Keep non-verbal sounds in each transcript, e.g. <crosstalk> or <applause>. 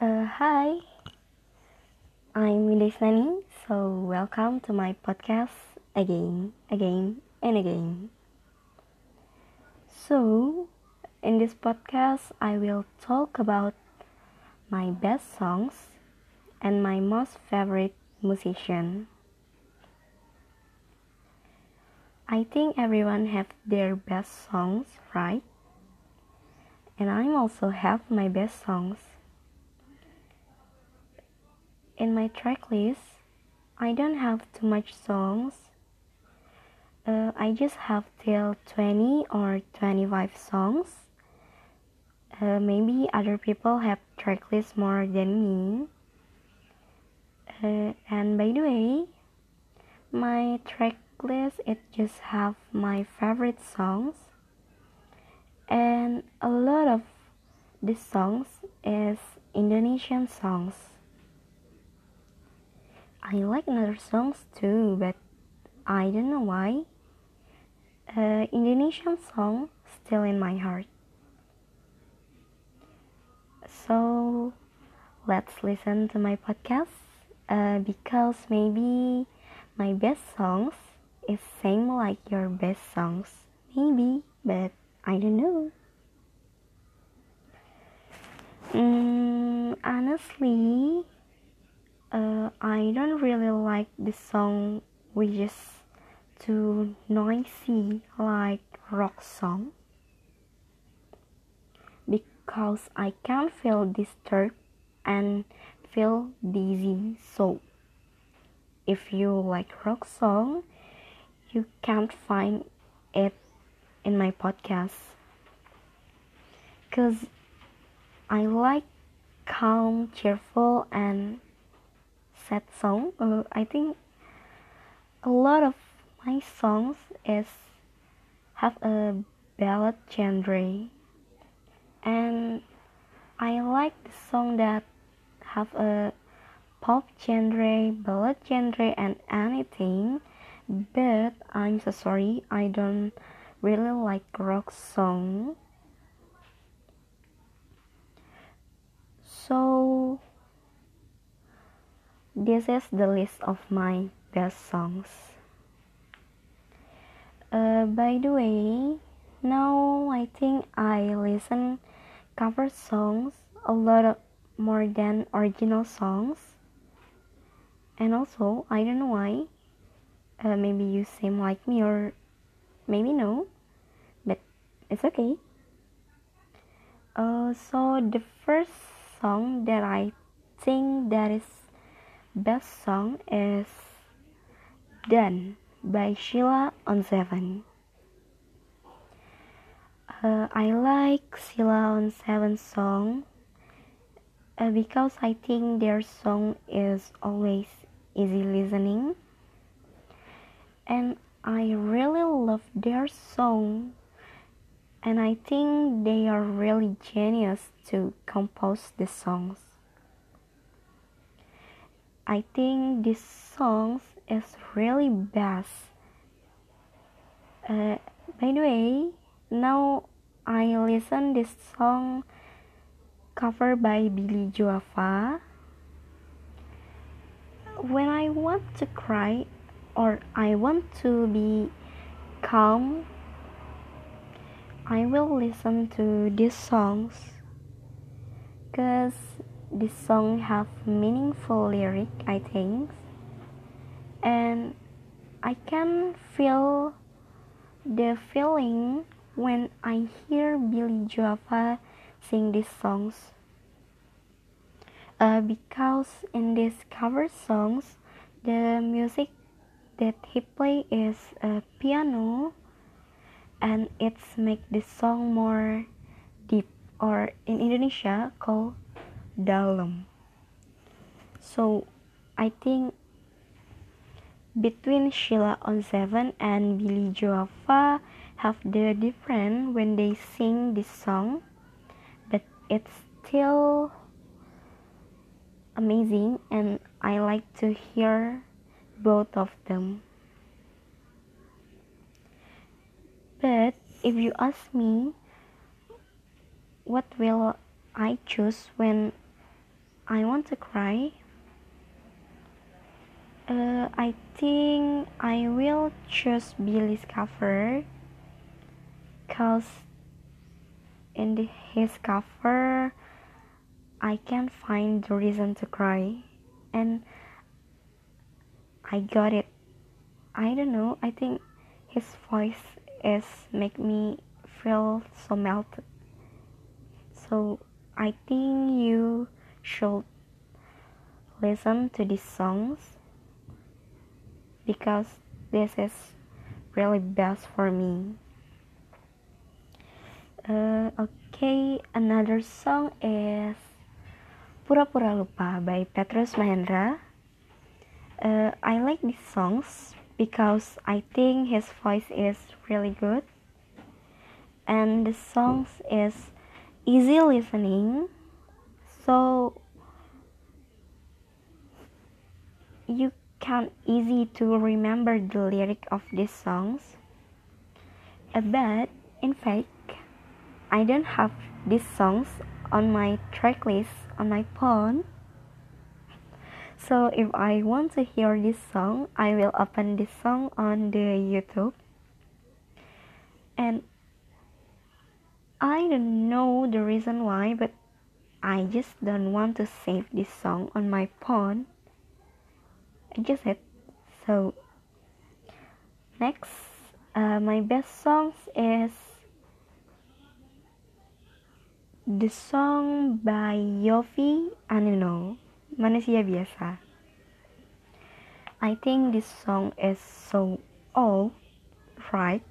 Uh, hi, I'm Widesnani. So welcome to my podcast again, again, and again. So in this podcast, I will talk about my best songs and my most favorite musician. I think everyone have their best songs, right? And I'm also have my best songs. In my track list, I don't have too much songs. Uh, I just have till 20 or 25 songs. Uh, maybe other people have track lists more than me. Uh, and by the way, my track list it just have my favorite songs, and a lot of these songs is Indonesian songs. I like another songs too, but I don't know why. Uh, Indonesian song still in my heart. So let's listen to my podcast uh, because maybe my best songs is same like your best songs. Maybe, but I don't know. Mm, honestly, uh, I don't really like the song which is too noisy like rock song because I can feel disturbed and feel dizzy. So if you like rock song, you can't find it in my podcast because I like calm, cheerful, and sad song. Uh, I think a lot of my songs is have a ballad genre, and I like the song that have a pop genre, ballad genre, and anything. But I'm so sorry, I don't really like rock song. So this is the list of my best songs. Uh, by the way, now I think I listen cover songs a lot more than original songs. And also, I don't know why. Uh, maybe you seem like me or maybe no, but it's okay. Uh, so the first song that I think that is best song is Done by Sheila on Seven. Uh, I like Sheila on Seven song uh, because I think their song is always easy listening, and I really love their song, and I think they are really genius to compose the songs. I think this songs is really best. Uh, by the way, now I listen this song covered by Billy Joe Ava. When I want to cry or I want to be calm, I will listen to these songs because this song have meaningful lyric I think and I can feel the feeling when I hear Billy Joe Ava sing these songs. Uh, because in these cover songs, the music that he play is a piano, and it's make the song more deep, or in Indonesia called dalam. So I think between Sheila on Seven and Billy Joe Ava have the different when they sing this song, but it's still amazing and I like to hear both of them. But if you ask me, what will I choose when I want to cry, uh, I think I will choose Billy's cover cause in the, his cover I can't find the reason to cry and I got it. I don't know, I think his voice is make me feel so melted. So I think you should listen to these songs because this is really best for me. Uh, okay, another song is Pura-Pura Lupa by Petrus Mahendra. Uh, I like these songs because I think his voice is really good and the songs is easy listening so you can easy to remember the lyric of these songs. But in fact I don't have these songs on my track list on my phone. So if I want to hear this song I will open this song on the YouTube. And I don't know the reason why but I just don't want to save this song on my phone. I just said so next uh, my best songs is the song by Yovie & Nuno Manusia Biasa. I think this song is so old right?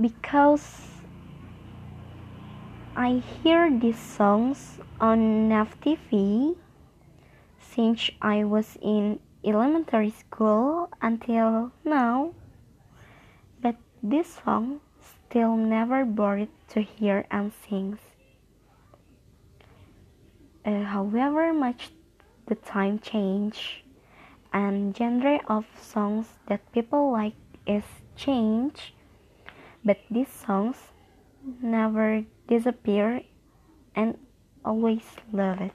Because I hear these songs on NAF TV since I was in elementary school until now. But this song still never bored to hear and sing. Uh, however much the time change and genre of songs that people like is change, but these songs never disappear and always love it.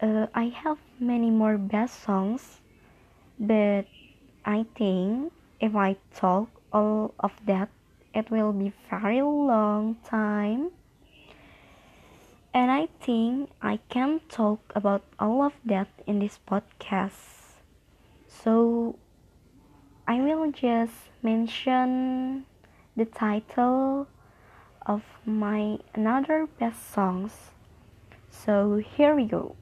Uh, I have many more best songs, but I think if I talk all of that, it will be very long time. And I think I can talk about all of that in this podcast. So I will just mention the title of my another best songs. So here we go.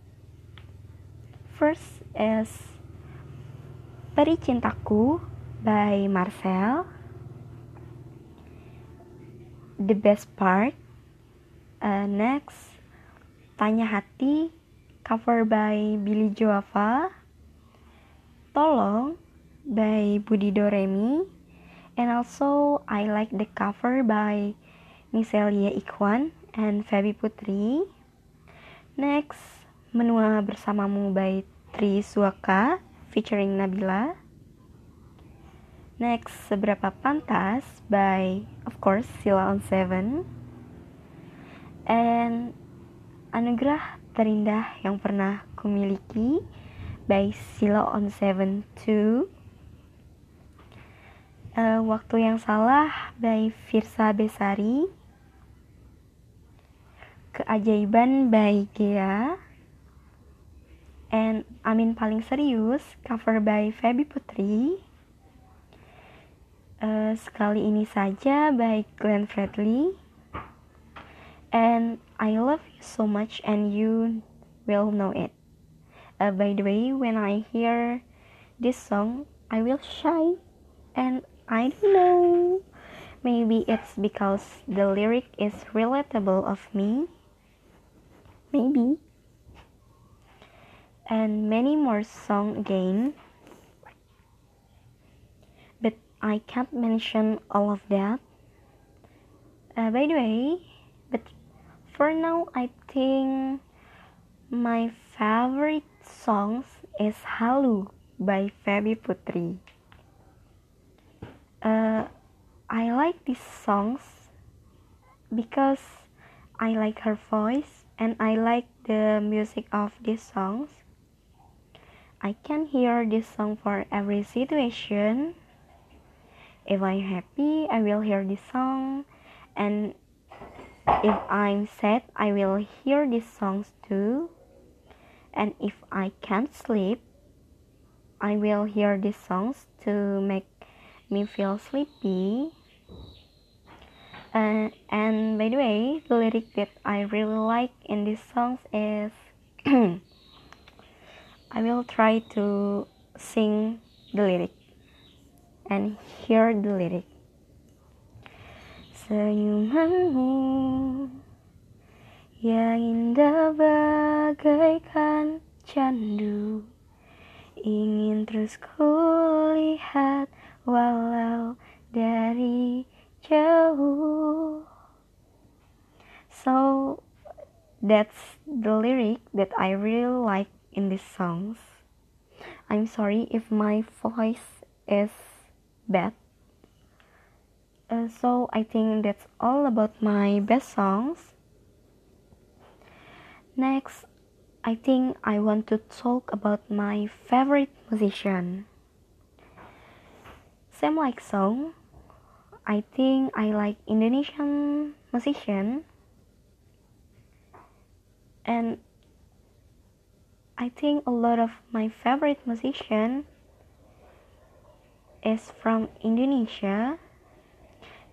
First is Peri Cintaku by Marcel. The best part. Uh, next, Tanya Hati cover by Billy Joava. Tolong by Budi Doremi. And also I like the cover by Miselia Ikwan and Feby Putri. Next, Menua Bersamamu by Tri Suaka featuring Nabila. Next, Seberapa Pantas by, of course, Sila on Seven. And Anugerah Terindah Yang Pernah Kumiliki by Sila on Seven too. Uh, Waktu Yang Salah by Firsa Besari. Keajaiban by Gea. And Amin Paling Serius cover by Feby Putri. Uh, Sekali Ini Saja by Glenn Fredly. And I love you so much and you will know it. Uh, by the way when I hear this song I will shy and I don't know maybe it's because the lyric is relatable of me maybe and many more song again. But I can't mention all of that. Uh, by the way, but for now, I think my favorite songs is Halu by Feby Putri. Uh, I like these songs because I like her voice and I like the music of these songs. I can hear this song for every situation. If I'm happy, I will hear this song, and if I'm sad, I will hear these songs too. And if I can't sleep, I will hear these songs to make me feel sleepy. Uh, and by the way, the lyric that I really like in these songs is <clears throat> I will try to sing the lyric and hear the lyric. Senyumanmu yang indah bagaikan candu Ingin terus kulihat walau dari jauh So that's the lyric that I really like in these songs I'm sorry if my voice is bad uh, so I think that's all about my best songs. Next, I think I want to talk about my favorite musician. Same like song, I think I like Indonesian musician. And I think a lot of my favorite musician is from Indonesia.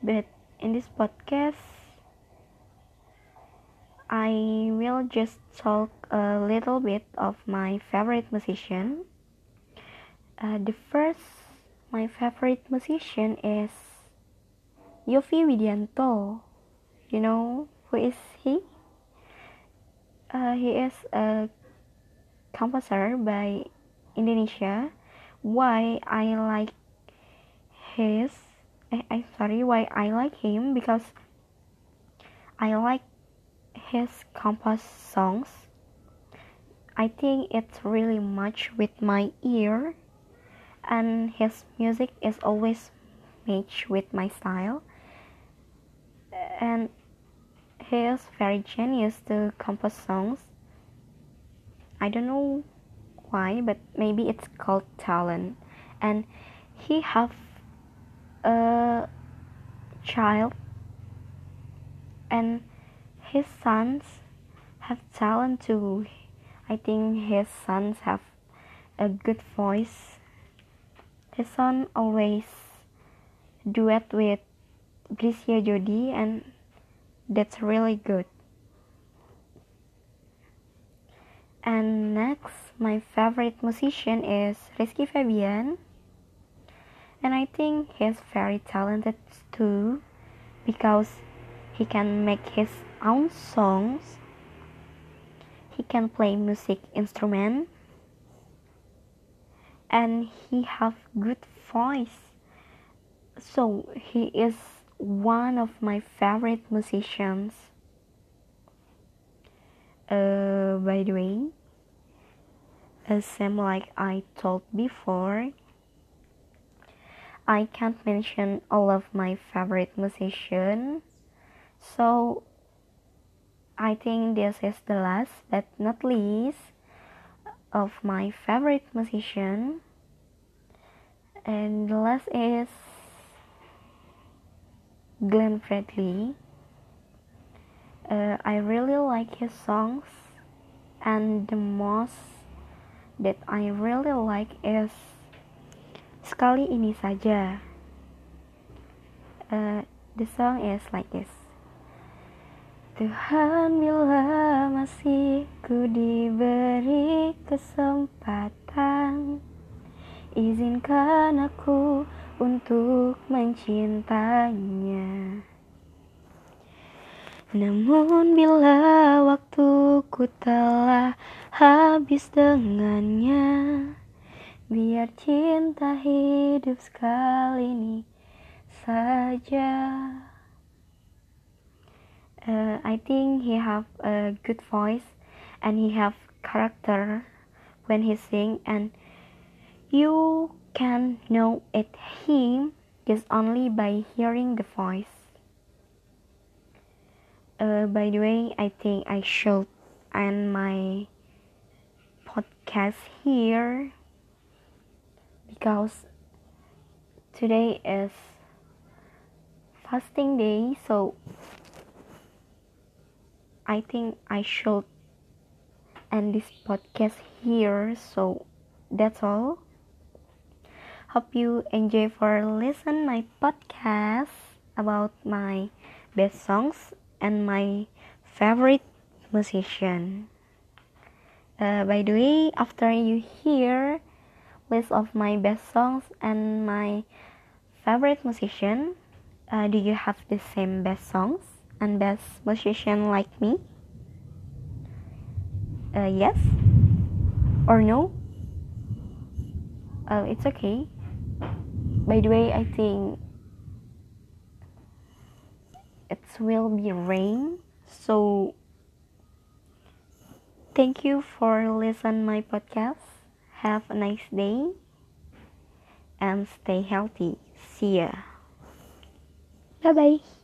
But in this podcast I will just talk a little bit of my favorite musician. Uh, the first, my favorite musician is Yovie Widianto. You know who is he? Uh, he is a composer by Indonesia. Why I like his I, I sorry why I like him because I like his composed songs. I think it's really much with my ear and his music is always match with my style and he is very genius to compose songs. I don't know why but maybe it's called talent and he have a child and his sons have talent too. I think his sons have a good voice. His son always duet with Brisia Jodie and that's really good. And next, my favorite musician is Rizky Febian. And I think he's very talented too because he can make his own songs. He can play music instrument and he have good voice. So he is one of my favorite musicians. Uh, by the way uh, same like I told before I can't mention all of my favorite musician. So I think this is the last but not least of my favorite musician. And the last is Glenn Fredly. Uh, I really like his songs, and the most that I really like is Sekali ini saja. Uh, the song is like this. Tuhan bila masih ku diberi kesempatan Izinkan aku untuk mencintanya Namun bila waktuku telah habis dengannya Biar cinta hidup sekali ini saja. Uh, I think he have a good voice and he have character when he sing and you can know it him just only by hearing the voice. Uh, by the way, I think I should end my podcast here because today is fasting day, so I think I should end this podcast here. So that's all. Hope you enjoy for listen my podcast about my best songs and my favorite musician. Uh, by the way, after you hear list of my best songs and my favorite musician, uh, do you have the same best songs and best musician like me? Uh, yes or no? Uh, it's okay. By the way, I think it will be rain so thank you for listen my podcast have a nice day and stay healthy see ya bye bye